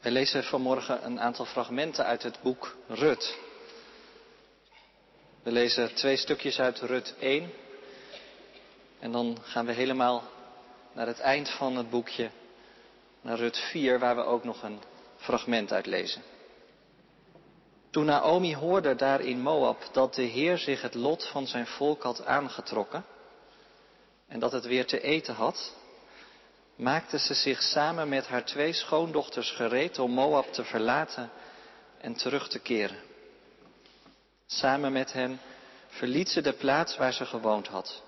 Wij lezen vanmorgen een aantal fragmenten uit het boek Rut. We lezen twee stukjes uit Rut 1. En dan gaan we helemaal naar het eind van het boekje, naar Rut 4, waar we ook nog een fragment uit lezen. Toen Naomi hoorde daar in Moab dat de Heer zich het lot van zijn volk had aangetrokken en dat het weer te eten had, maakte ze zich samen met haar twee schoondochters gereed om Moab te verlaten en terug te keren. Samen met hen verliet ze de plaats waar ze gewoond had.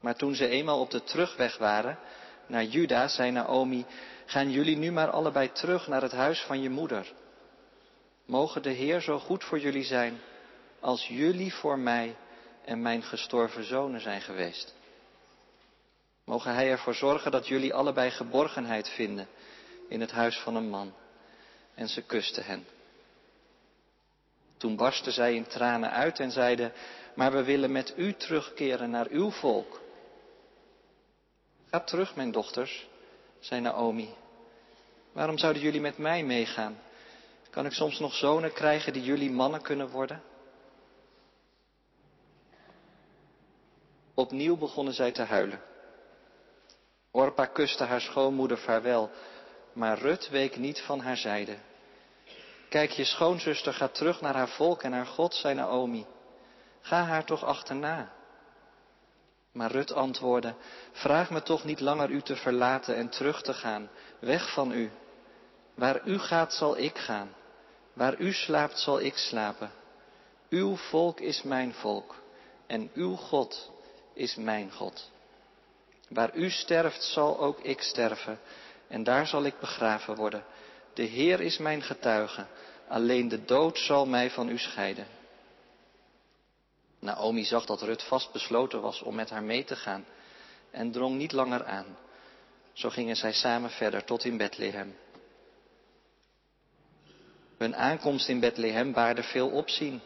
Maar toen ze eenmaal op de terugweg waren naar Juda, zei Naomi, gaan jullie nu maar allebei terug naar het huis van je moeder. Mogen de Heer zo goed voor jullie zijn als jullie voor mij en mijn gestorven zonen zijn geweest. Mogen Hij ervoor zorgen dat jullie allebei geborgenheid vinden in het huis van een man. En ze kuste hen. Toen barstten zij in tranen uit en zeiden, maar we willen met u terugkeren naar uw volk. Ga terug, mijn dochters, zei Naomi. Waarom zouden jullie met mij meegaan? Kan ik soms nog zonen krijgen die jullie mannen kunnen worden? Opnieuw begonnen zij te huilen. Orpa kuste haar schoonmoeder vaarwel, maar Rut week niet van haar zijde. Kijk, je schoonzuster gaat terug naar haar volk en haar God, zei Naomi. Ga haar toch achterna. Maar Rut antwoordde, vraag me toch niet langer u te verlaten en terug te gaan, weg van u. Waar u gaat zal ik gaan, waar u slaapt zal ik slapen. Uw volk is mijn volk en uw God is mijn God. Waar u sterft zal ook ik sterven en daar zal ik begraven worden. De Heer is mijn getuige, alleen de dood zal mij van u scheiden. Naomi zag dat Rut vast besloten was om met haar mee te gaan en drong niet langer aan. Zo gingen zij samen verder tot in Bethlehem. Hun aankomst in Bethlehem baarde veel opzien.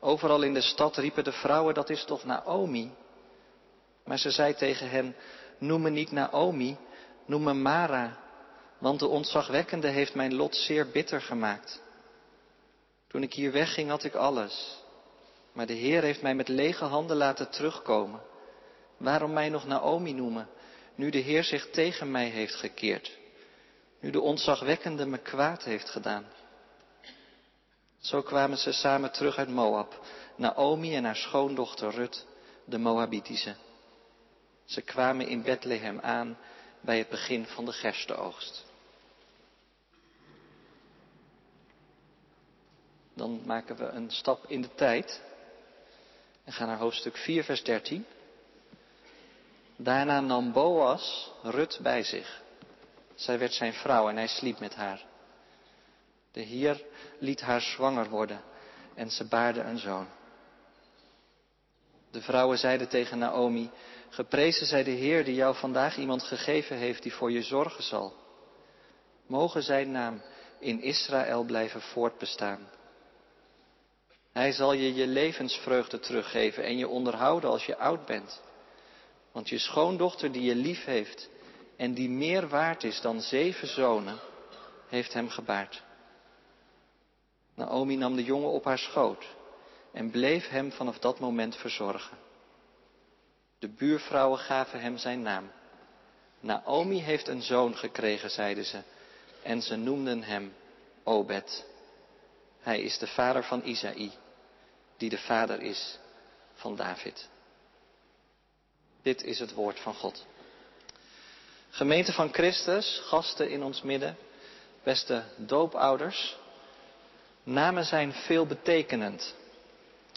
Overal in de stad riepen de vrouwen, dat is toch Naomi? Maar ze zei tegen hen, noem me niet Naomi, noem me Mara, want de ontzagwekkende heeft mijn lot zeer bitter gemaakt. Toen ik hier wegging had ik alles, maar de Heer heeft mij met lege handen laten terugkomen. Waarom mij nog Naomi noemen, nu de Heer zich tegen mij heeft gekeerd, nu de ontzagwekkende me kwaad heeft gedaan? Zo kwamen ze samen terug uit Moab, Naomi en haar schoondochter Rut, de Moabitische. Ze kwamen in Bethlehem aan bij het begin van de gerstenoogst. Dan maken we een stap in de tijd en gaan naar hoofdstuk 4, vers 13. Daarna nam Boas Rut bij zich. Zij werd zijn vrouw en hij sliep met haar. De Heer liet haar zwanger worden en ze baarde een zoon. De vrouwen zeiden tegen Naomi, geprezen zij de Heer die jou vandaag iemand gegeven heeft die voor je zorgen zal. Mogen zijn naam in Israël blijven voortbestaan. Hij zal je je levensvreugde teruggeven en je onderhouden als je oud bent. Want je schoondochter die je lief heeft en die meer waard is dan zeven zonen, heeft hem gebaard. Naomi nam de jongen op haar schoot en bleef hem vanaf dat moment verzorgen. De buurvrouwen gaven hem zijn naam. Naomi heeft een zoon gekregen, zeiden ze, en ze noemden hem Obed. Hij is de vader van Isaï, die de vader is van David. Dit is het woord van God. Gemeente van Christus, gasten in ons midden, beste doopouders, namen zijn veelbetekenend.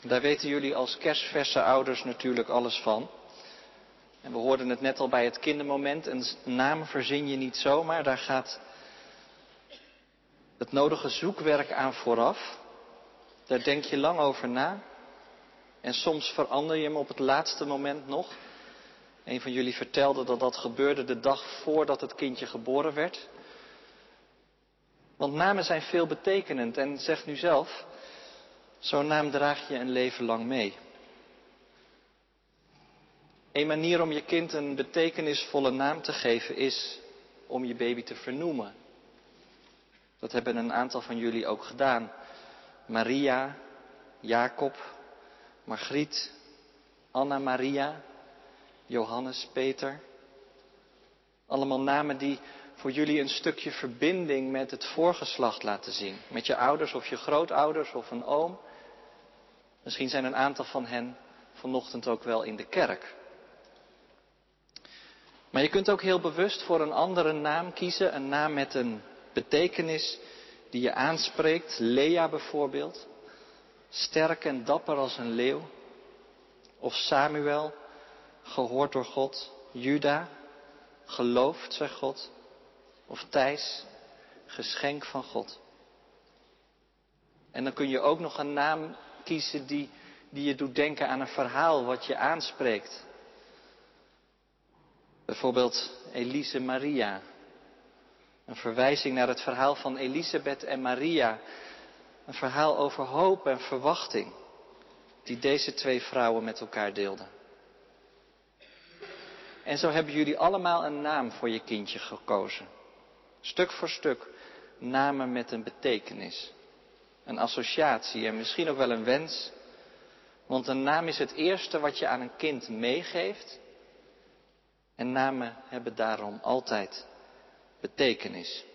Daar weten jullie als kerstverse ouders natuurlijk alles van. En we hoorden het net al bij het kindermoment. Een naam verzin je niet zomaar. Daar gaat het nodige zoekwerk aan vooraf. Daar denk je lang over na. En soms verander je hem op het laatste moment nog. Een van jullie vertelde dat dat gebeurde de dag voordat het kindje geboren werd. Want namen zijn veel betekenend en zeg nu zelf, zo'n naam draag je een leven lang mee. Een manier om je kind een betekenisvolle naam te geven is om je baby te vernoemen. Dat hebben een aantal van jullie ook gedaan. Maria, Jacob, Margriet, Anna Maria, Johannes, Peter. Allemaal namen die voor jullie een stukje verbinding met het voorgeslacht laten zien. Met je ouders of je grootouders of een oom. Misschien zijn een aantal van hen vanochtend ook wel in de kerk. Maar je kunt ook heel bewust voor een andere naam kiezen, een naam met een betekenis die je aanspreekt. Lea bijvoorbeeld, sterk en dapper als een leeuw. Of Samuel, gehoord door God. Juda, geloofd, zegt God. Of Thijs, geschenk van God. En dan kun je ook nog een naam kiezen die, die je doet denken aan een verhaal wat je aanspreekt. Bijvoorbeeld Elise Maria. Een verwijzing naar het verhaal van Elisabeth en Maria. Een verhaal over hoop en verwachting die deze twee vrouwen met elkaar deelden. En zo hebben jullie allemaal een naam voor je kindje gekozen. Stuk voor stuk namen met een betekenis. Een associatie en misschien ook wel een wens. Want een naam is het eerste wat je aan een kind meegeeft. En namen hebben daarom altijd betekenis.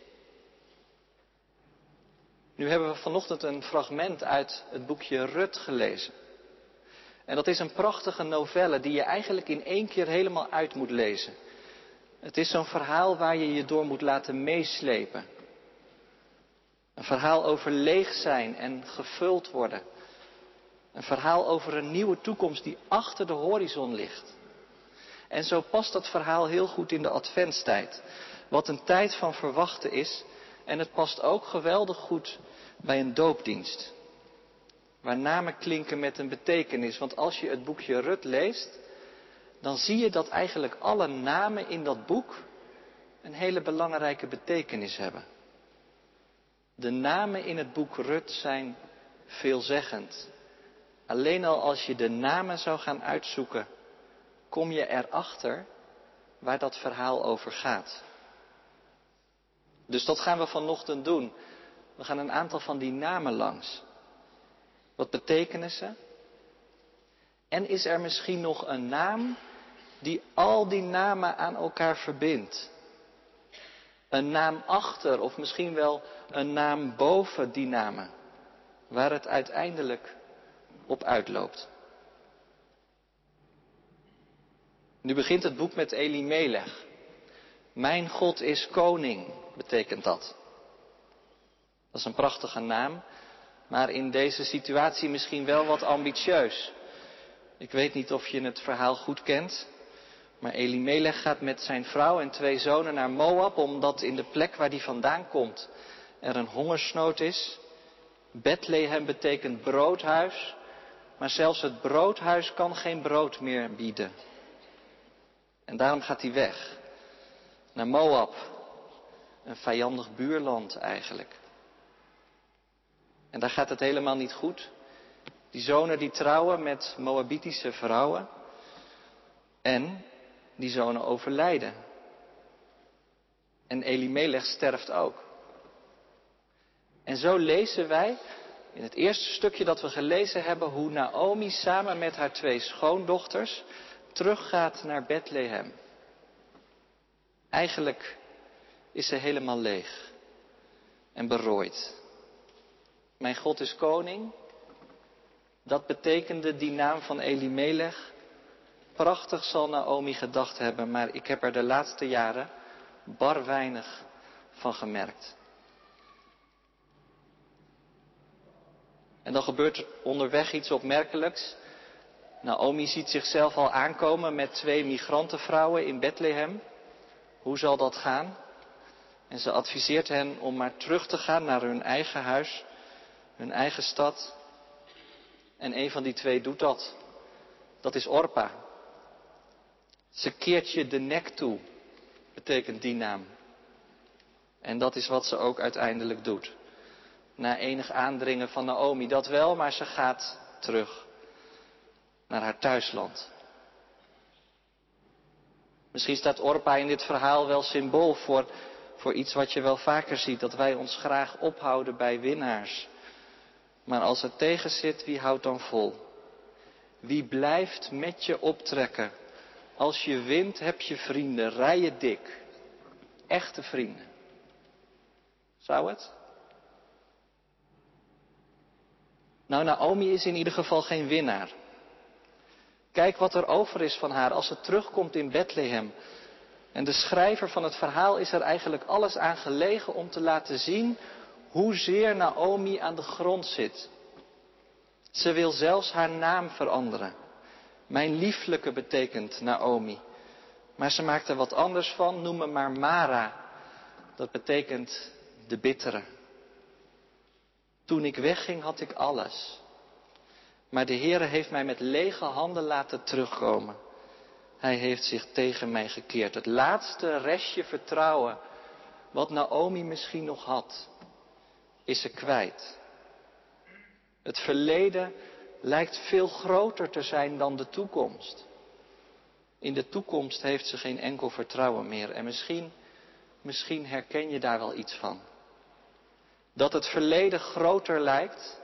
Nu hebben we vanochtend een fragment uit het boekje Rut gelezen. En dat is een prachtige novelle die je eigenlijk in één keer helemaal uit moet lezen. Het is zo'n verhaal waar je je door moet laten meeslepen. Een verhaal over leeg zijn en gevuld worden. Een verhaal over een nieuwe toekomst die achter de horizon ligt. En zo past dat verhaal heel goed in de adventstijd. Wat een tijd van verwachten is. En het past ook geweldig goed bij een doopdienst. Waar namen klinken met een betekenis. Want als je het boekje Rut leest, dan zie je dat eigenlijk alle namen in dat boek een hele belangrijke betekenis hebben. De namen in het boek Rut zijn veelzeggend. Alleen al als je de namen zou gaan uitzoeken, kom je erachter waar dat verhaal over gaat. Dus dat gaan we vanochtend doen. We gaan een aantal van die namen langs. Wat betekenen ze? En is er misschien nog een naam die al die namen aan elkaar verbindt? Een naam achter of misschien wel een naam boven die namen, waar het uiteindelijk op uitloopt. Nu begint het boek met Elimelech. Mijn God is koning, betekent dat. Dat is een prachtige naam, maar in deze situatie misschien wel wat ambitieus. Ik weet niet of je het verhaal goed kent, maar Elimelech gaat met zijn vrouw en twee zonen naar Moab, omdat in de plek waar hij vandaan komt er een hongersnood is. Bethlehem betekent broodhuis, maar zelfs het broodhuis kan geen brood meer bieden. En daarom gaat hij weg naar Moab, een vijandig buurland eigenlijk. En daar gaat het helemaal niet goed. Die zonen die trouwen met Moabitische vrouwen. En die zonen overlijden. En Elimelech sterft ook. En zo lezen wij in het eerste stukje dat we gelezen hebben hoe Naomi samen met haar twee schoondochters teruggaat naar Bethlehem. Eigenlijk is ze helemaal leeg en berooid. Mijn God is koning. Dat betekende die naam van Elimelech. Prachtig zal Naomi gedacht hebben, maar ik heb er de laatste jaren bar weinig van gemerkt. En dan gebeurt er onderweg iets opmerkelijks. Naomi ziet zichzelf al aankomen met twee migrantenvrouwen in Bethlehem. Hoe zal dat gaan? En ze adviseert hen om maar terug te gaan naar hun eigen huis, hun eigen stad. En een van die twee doet dat. Dat is Orpa. Ze keert je de nek toe, betekent die naam. En dat is wat ze ook uiteindelijk doet. Na enig aandringen van Naomi, dat wel, maar ze gaat terug naar haar thuisland. Misschien staat Orpa in dit verhaal wel symbool voor, voor iets wat je wel vaker ziet, dat wij ons graag ophouden bij winnaars. Maar als het tegen zit, wie houdt dan vol? Wie blijft met je optrekken? Als je wint, heb je vrienden, rij je dik. Echte vrienden. Zou het? Nou, Naomi is in ieder geval geen winnaar. Kijk wat er over is van haar als ze terugkomt in Bethlehem. En de schrijver van het verhaal is er eigenlijk alles aan gelegen om te laten zien hoezeer Naomi aan de grond zit. Ze wil zelfs haar naam veranderen. Mijn lieflijke betekent Naomi. Maar ze maakt er wat anders van, noem me maar Mara. Dat betekent de bittere. Toen ik wegging had ik alles. Maar de Heere heeft mij met lege handen laten terugkomen. Hij heeft zich tegen mij gekeerd. Het laatste restje vertrouwen wat Naomi misschien nog had, is ze kwijt. Het verleden lijkt veel groter te zijn dan de toekomst. In de toekomst heeft ze geen enkel vertrouwen meer. En misschien, misschien herken je daar wel iets van. Dat het verleden groter lijkt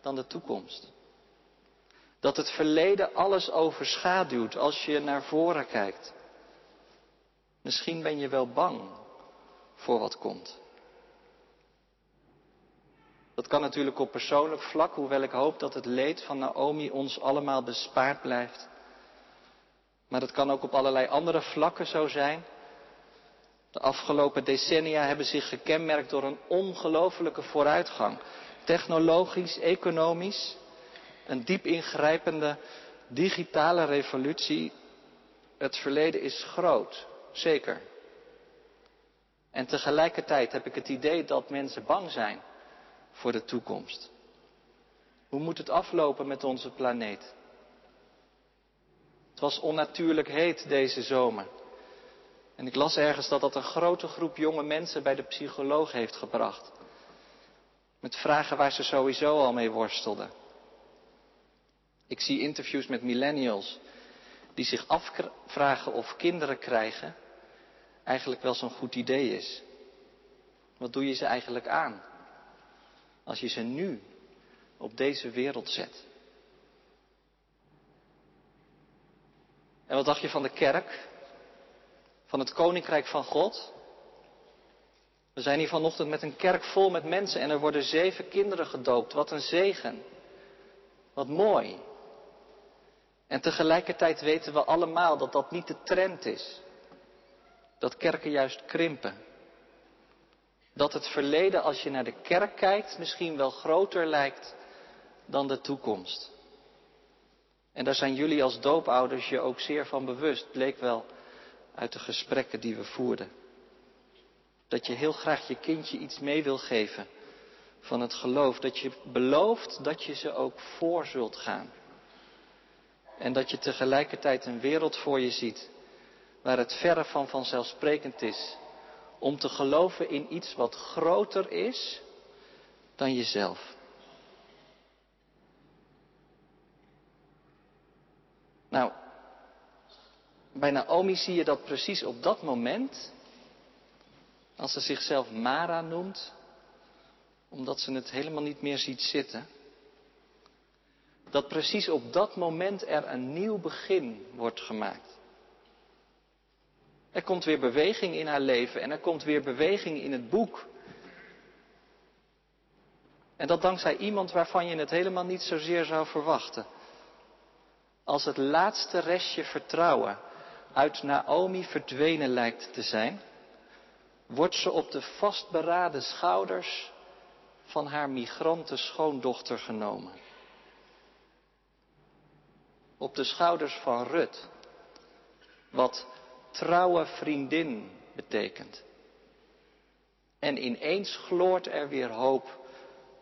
dan de toekomst. Dat het verleden alles overschaduwt als je naar voren kijkt. Misschien ben je wel bang voor wat komt. Dat kan natuurlijk op persoonlijk vlak, hoewel ik hoop dat het leed van Naomi ons allemaal bespaard blijft. Maar dat kan ook op allerlei andere vlakken zo zijn. De afgelopen decennia hebben zich gekenmerkt door een ongelofelijke vooruitgang. Technologisch, economisch, een diep ingrijpende digitale revolutie. Het verleden is groot, zeker. En tegelijkertijd heb ik het idee dat mensen bang zijn voor de toekomst. Hoe moet het aflopen met onze planeet? Het was onnatuurlijk heet deze zomer. En ik las ergens dat dat een grote groep jonge mensen bij de psycholoog heeft gebracht. Met vragen waar ze sowieso al mee worstelden. Ik zie interviews met millennials die zich afvragen of kinderen krijgen eigenlijk wel zo'n goed idee is. Wat doe je ze eigenlijk aan als je ze nu op deze wereld zet? En wat dacht je van de kerk? Van het koninkrijk van God? We zijn hier vanochtend met een kerk vol met mensen en er worden zeven kinderen gedoopt. Wat een zegen. Wat mooi. En tegelijkertijd weten we allemaal dat dat niet de trend is. Dat kerken juist krimpen. Dat het verleden, als je naar de kerk kijkt, misschien wel groter lijkt dan de toekomst. En daar zijn jullie als doopouders je ook zeer van bewust, bleek wel uit de gesprekken die we voerden. Dat je heel graag je kindje iets mee wil geven van het geloof. Dat je belooft dat je ze ook voor zult gaan. En dat je tegelijkertijd een wereld voor je ziet waar het verre van vanzelfsprekend is om te geloven in iets wat groter is dan jezelf. Nou, bij Naomi zie je dat precies op dat moment, als ze zichzelf Mara noemt, omdat ze het helemaal niet meer ziet zitten, dat precies op dat moment er een nieuw begin wordt gemaakt. Er komt weer beweging in haar leven en er komt weer beweging in het boek. En dat dankzij iemand waarvan je het helemaal niet zozeer zou verwachten. Als het laatste restje vertrouwen uit Naomi verdwenen lijkt te zijn, wordt ze op de vastberaden schouders van haar migrante schoondochter genomen op de schouders van Rut. Wat trouwe vriendin betekent. En ineens gloort er weer hoop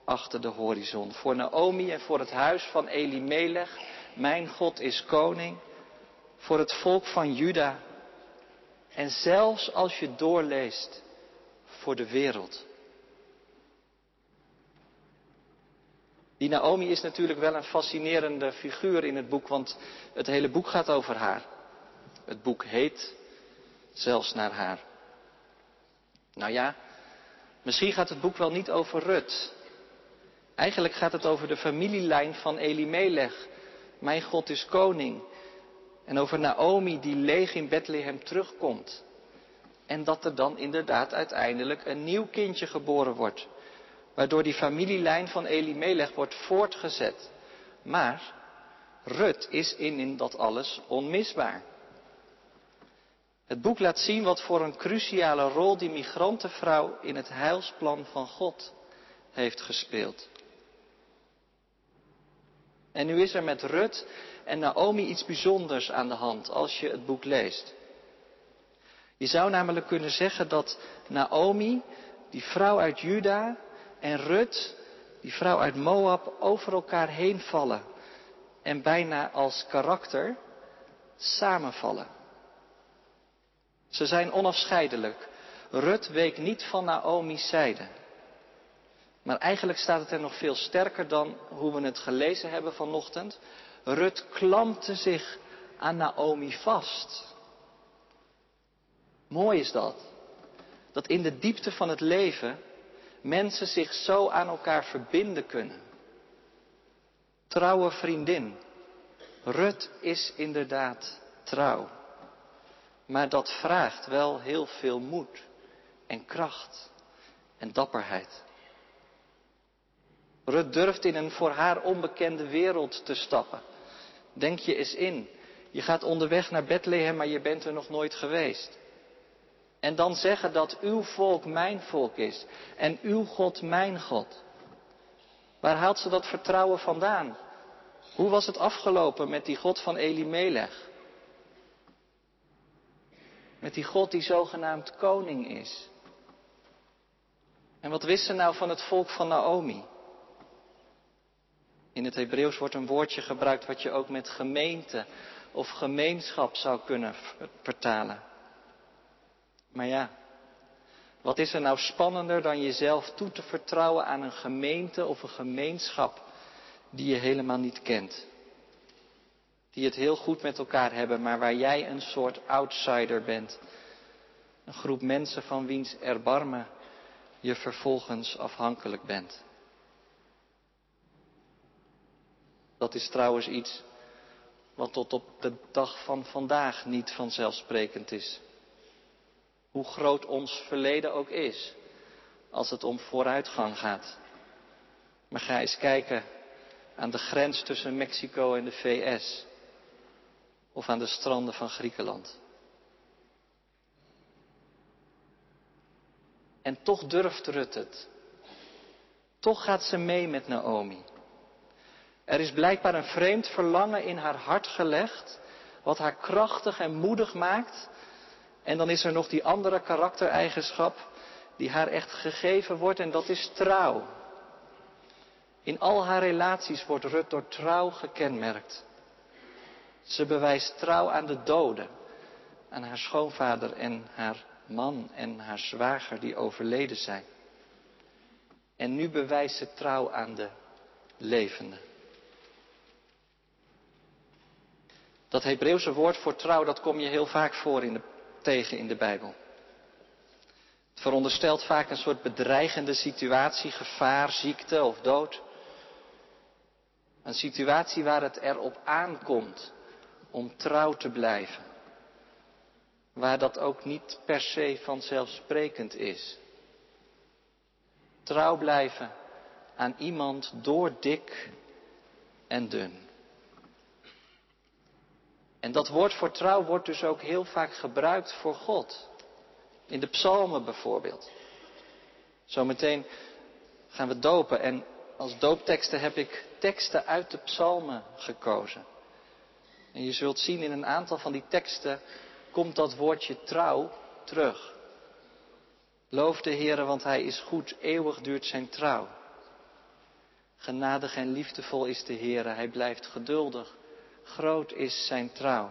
achter de horizon. Voor Naomi en voor het huis van Elimelech. Mijn God is koning. Voor het volk van Juda. En zelfs als je doorleest voor de wereld. Die Naomi is natuurlijk wel een fascinerende figuur in het boek, want het hele boek gaat over haar. Het boek heet zelfs naar haar. Nou ja, misschien gaat het boek wel niet over Rut. Eigenlijk gaat het over de familielijn van Elimelech. Mijn God is koning. En over Naomi die leeg in Bethlehem terugkomt. En dat er dan inderdaad uiteindelijk een nieuw kindje geboren wordt. Waardoor die familielijn van Elimelech wordt voortgezet. Maar Rut is in, in dat alles onmisbaar. Het boek laat zien wat voor een cruciale rol die migrantenvrouw in het heilsplan van God heeft gespeeld. En nu is er met Rut en Naomi iets bijzonders aan de hand als je het boek leest. Je zou namelijk kunnen zeggen dat Naomi, die vrouw uit Juda, en Rut, die vrouw uit Moab, over elkaar heen vallen en bijna als karakter samenvallen. Ze zijn onafscheidelijk. Rut week niet van Naomi's zijde. Maar eigenlijk staat het er nog veel sterker dan hoe we het gelezen hebben vanochtend. Rut klampte zich aan Naomi vast. Mooi is dat. Dat in de diepte van het leven mensen zich zo aan elkaar verbinden kunnen. Trouwe vriendin. Rut is inderdaad trouw. Maar dat vraagt wel heel veel moed en kracht en dapperheid. Rut durft in een voor haar onbekende wereld te stappen. Denk je eens in. Je gaat onderweg naar Bethlehem, maar je bent er nog nooit geweest. En dan zeggen dat uw volk mijn volk is en uw God mijn God. Waar haalt ze dat vertrouwen vandaan? Hoe was het afgelopen met die God van Elimelech? Met die God die zogenaamd koning is. En wat wist ze nou van het volk van Naomi? In het Hebreeuws wordt een woordje gebruikt wat je ook met gemeente of gemeenschap zou kunnen vertalen. Maar ja, wat is er nou spannender dan jezelf toe te vertrouwen aan een gemeente of een gemeenschap die je helemaal niet kent? Die het heel goed met elkaar hebben, maar waar jij een soort outsider bent. Een groep mensen van wiens erbarmen je vervolgens afhankelijk bent. Dat is trouwens iets wat tot op de dag van vandaag niet vanzelfsprekend is. Hoe groot ons verleden ook is, als het om vooruitgang gaat. Maar ga eens kijken aan de grens tussen Mexico en de VS. Of aan de stranden van Griekenland. En toch durft Rut het. Toch gaat ze mee met Naomi. Er is blijkbaar een vreemd verlangen in haar hart gelegd, wat haar krachtig en moedig maakt. En dan is er nog die andere karaktereigenschap die haar echt gegeven wordt en dat is trouw. In al haar relaties wordt Rut door trouw gekenmerkt. Ze bewijst trouw aan de doden, aan haar schoonvader en haar man en haar zwager die overleden zijn. En nu bewijst ze trouw aan de levenden. Dat Hebreeuwse woord voor trouw, dat kom je heel vaak voor in de, tegen in de Bijbel. Het veronderstelt vaak een soort bedreigende situatie, gevaar, ziekte of dood. Een situatie waar het erop aankomt om trouw te blijven. Waar dat ook niet per se vanzelfsprekend is. Trouw blijven aan iemand door dik en dun. En dat woord voor trouw wordt dus ook heel vaak gebruikt voor God. In de psalmen bijvoorbeeld. Zometeen gaan we dopen en als doopteksten heb ik teksten uit de psalmen gekozen. En je zult zien in een aantal van die teksten komt dat woordje trouw terug. Loof de Heer, want Hij is goed, eeuwig duurt zijn trouw. Genadig en liefdevol is de Heer, Hij blijft geduldig Groot is zijn trouw.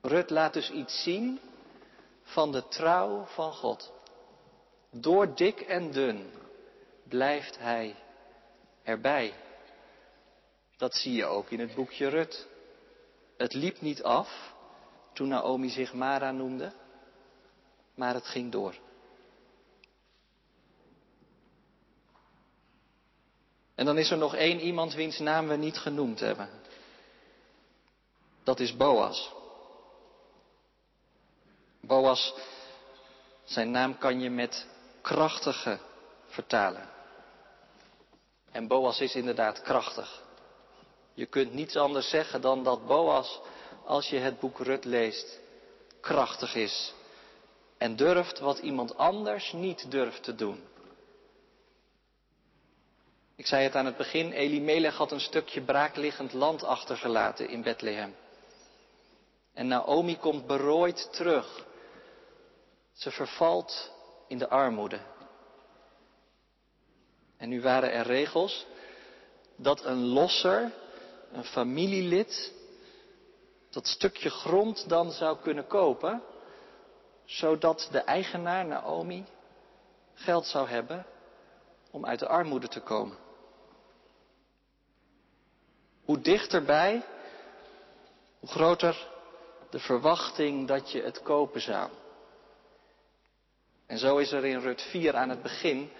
Rut laat dus iets zien van de trouw van God. Door dik en dun blijft hij erbij. Dat zie je ook in het boekje Rut. Het liep niet af toen Naomi zich Mara noemde. maar het ging door. En dan is er nog één iemand wiens naam we niet genoemd hebben. Dat is Boas. Boas, zijn naam kan je met krachtige vertalen. En Boas is inderdaad krachtig. Je kunt niets anders zeggen dan dat Boas, als je het boek Rut leest, krachtig is. En durft wat iemand anders niet durft te doen. Ik zei het aan het begin, Elimelech had een stukje braakliggend land achtergelaten in Bethlehem. En Naomi komt berooid terug. Ze vervalt in de armoede. En nu waren er regels dat een losser, een familielid, dat stukje grond dan zou kunnen kopen, zodat de eigenaar Naomi geld zou hebben om uit de armoede te komen. Hoe dichterbij, hoe groter de verwachting dat je het kopen zou. En zo is er in Rut 4 aan het begin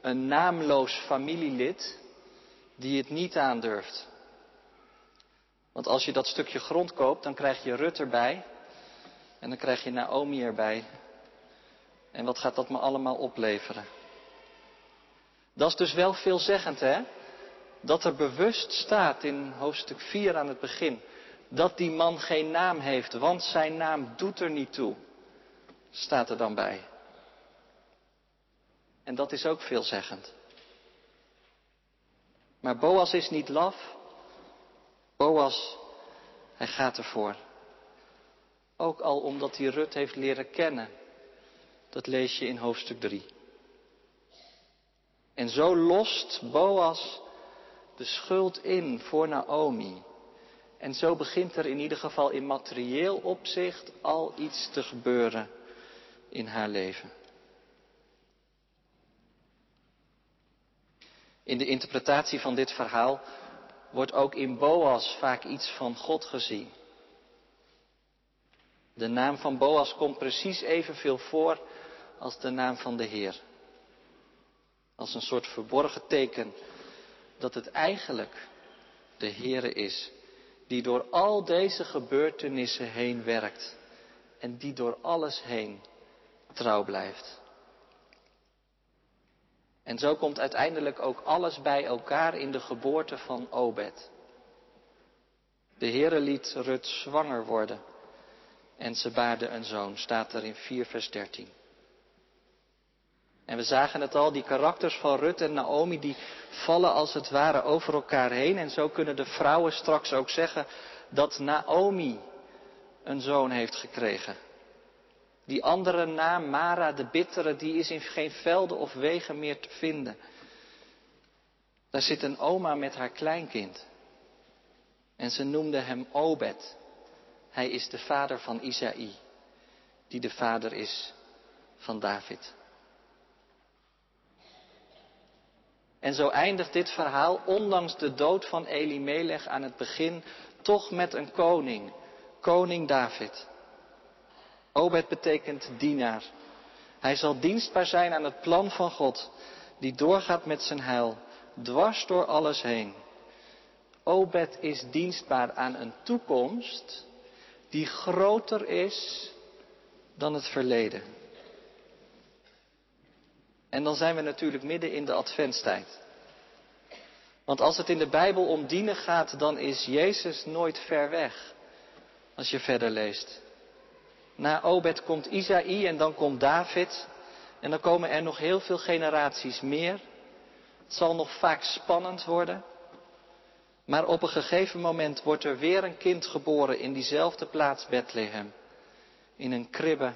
een naamloos familielid die het niet aandurft. Want als je dat stukje grond koopt, dan krijg je Rut erbij en dan krijg je Naomi erbij. En wat gaat dat me allemaal opleveren? Dat is dus wel veelzeggend, hè? Dat er bewust staat in hoofdstuk 4 aan het begin dat die man geen naam heeft, want zijn naam doet er niet toe. Staat er dan bij. En dat is ook veelzeggend. Maar Boas is niet laf. Boas, hij gaat ervoor. Ook al omdat hij Rut heeft leren kennen. Dat lees je in hoofdstuk 3. En zo lost Boas de schuld in voor Naomi. En zo begint er in ieder geval in materieel opzicht al iets te gebeuren in haar leven. In de interpretatie van dit verhaal wordt ook in Boas vaak iets van God gezien. De naam van Boas komt precies evenveel voor als de naam van de Heer. Als een soort verborgen teken dat het eigenlijk de Heere is die door al deze gebeurtenissen heen werkt en die door alles heen trouw blijft. En zo komt uiteindelijk ook alles bij elkaar in de geboorte van Obed. De Heere liet Rut zwanger worden en ze baarde een zoon, staat er in 4 vers 13. En we zagen het al, die karakters van Rut en Naomi, die vallen als het ware over elkaar heen. En zo kunnen de vrouwen straks ook zeggen dat Naomi een zoon heeft gekregen. Die andere naam, Mara de bittere, die is in geen velden of wegen meer te vinden. Daar zit een oma met haar kleinkind. En ze noemde hem Obed. Hij is de vader van Isaï, die de vader is van David. En zo eindigt dit verhaal, ondanks de dood van Elimelech aan het begin, toch met een koning, koning David. Obed betekent dienaar. Hij zal dienstbaar zijn aan het plan van God, die doorgaat met zijn heil, dwars door alles heen. Obed is dienstbaar aan een toekomst die groter is dan het verleden. En dan zijn we natuurlijk midden in de adventstijd. Want als het in de Bijbel om dienen gaat, dan is Jezus nooit ver weg. Als je verder leest. Na Obed komt Isaïe en dan komt David. En dan komen er nog heel veel generaties meer. Het zal nog vaak spannend worden. Maar op een gegeven moment wordt er weer een kind geboren in diezelfde plaats Bethlehem. In een kribbe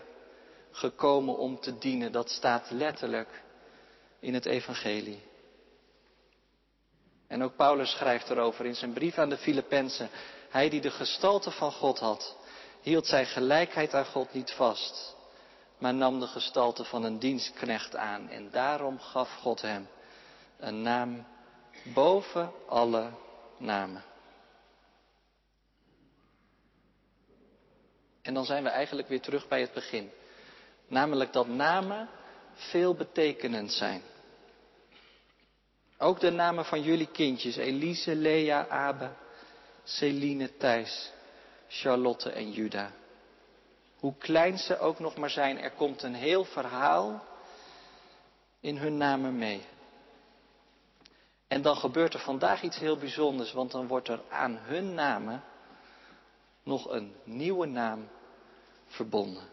gekomen om te dienen. Dat staat letterlijk in het evangelie. En ook Paulus schrijft erover in zijn brief aan de Filippenzen. Hij die de gestalte van God had, hield zijn gelijkheid aan God niet vast, maar nam de gestalte van een dienstknecht aan. En daarom gaf God hem een naam boven alle namen. En dan zijn we eigenlijk weer terug bij het begin. Namelijk dat namen veelbetekenend zijn. Ook de namen van jullie kindjes, Elise, Lea, Abe, Celine, Thijs, Charlotte en Juda. Hoe klein ze ook nog maar zijn, er komt een heel verhaal in hun namen mee. En dan gebeurt er vandaag iets heel bijzonders, want dan wordt er aan hun namen nog een nieuwe naam verbonden.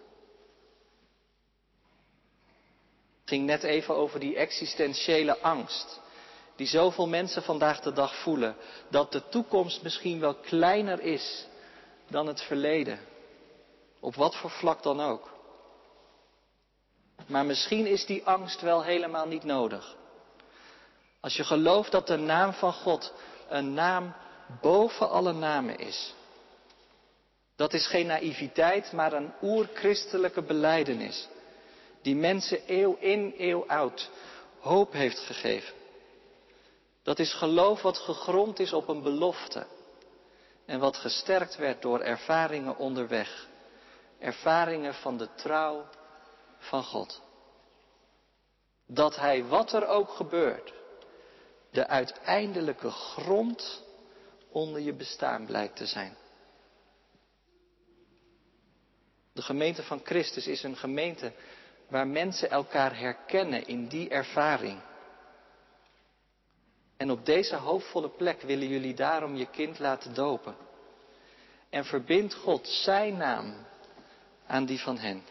Het ging net even over die existentiële angst die zoveel mensen vandaag de dag voelen, dat de toekomst misschien wel kleiner is dan het verleden. Op wat voor vlak dan ook. Maar misschien is die angst wel helemaal niet nodig. Als je gelooft dat de naam van God een naam boven alle namen is. Dat is geen naïviteit, maar een oerchristelijke beleidenis. Die mensen eeuw in, eeuw oud hoop heeft gegeven. Dat is geloof wat gegrond is op een belofte. En wat gesterkt werd door ervaringen onderweg. Ervaringen van de trouw van God. Dat Hij, wat er ook gebeurt, de uiteindelijke grond onder je bestaan blijkt te zijn. De gemeente van Christus is een gemeente waar mensen elkaar herkennen in die ervaring. En op deze hoopvolle plek willen jullie daarom je kind laten dopen. En verbind God zijn naam aan die van hen.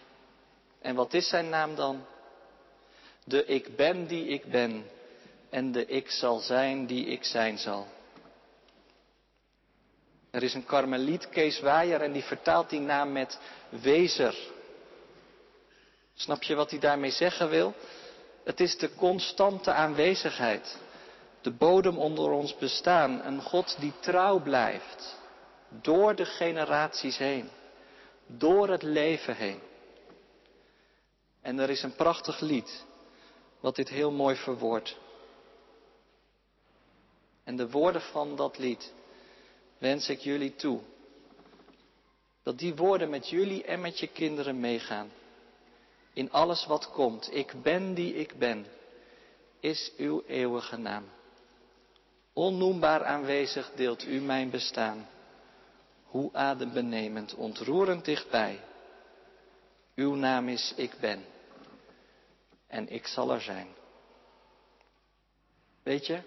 En wat is zijn naam dan? De ik ben die ik ben en de ik zal zijn die ik zijn zal. Er is een karmeliet, Kees Waaier, en die vertaalt die naam met wezer. Snap je wat hij daarmee zeggen wil? Het is de constante aanwezigheid de bodem onder ons bestaan. Een God die trouw blijft. Door de generaties heen. Door het leven heen. En er is een prachtig lied wat dit heel mooi verwoordt. En de woorden van dat lied wens ik jullie toe. Dat die woorden met jullie en met je kinderen meegaan. In alles wat komt. Ik ben die ik ben, is uw eeuwige naam. Onnoembaar aanwezig deelt u mijn bestaan. Hoe adembenemend, ontroerend dichtbij. Uw naam is Ik ben. En ik zal er zijn. Weet je,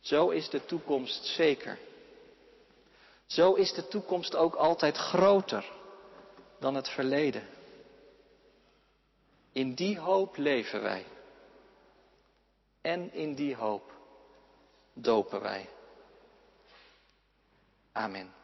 zo is de toekomst zeker. Zo is de toekomst ook altijd groter dan het verleden. In die hoop leven wij. En in die hoop dopen wij. Amen.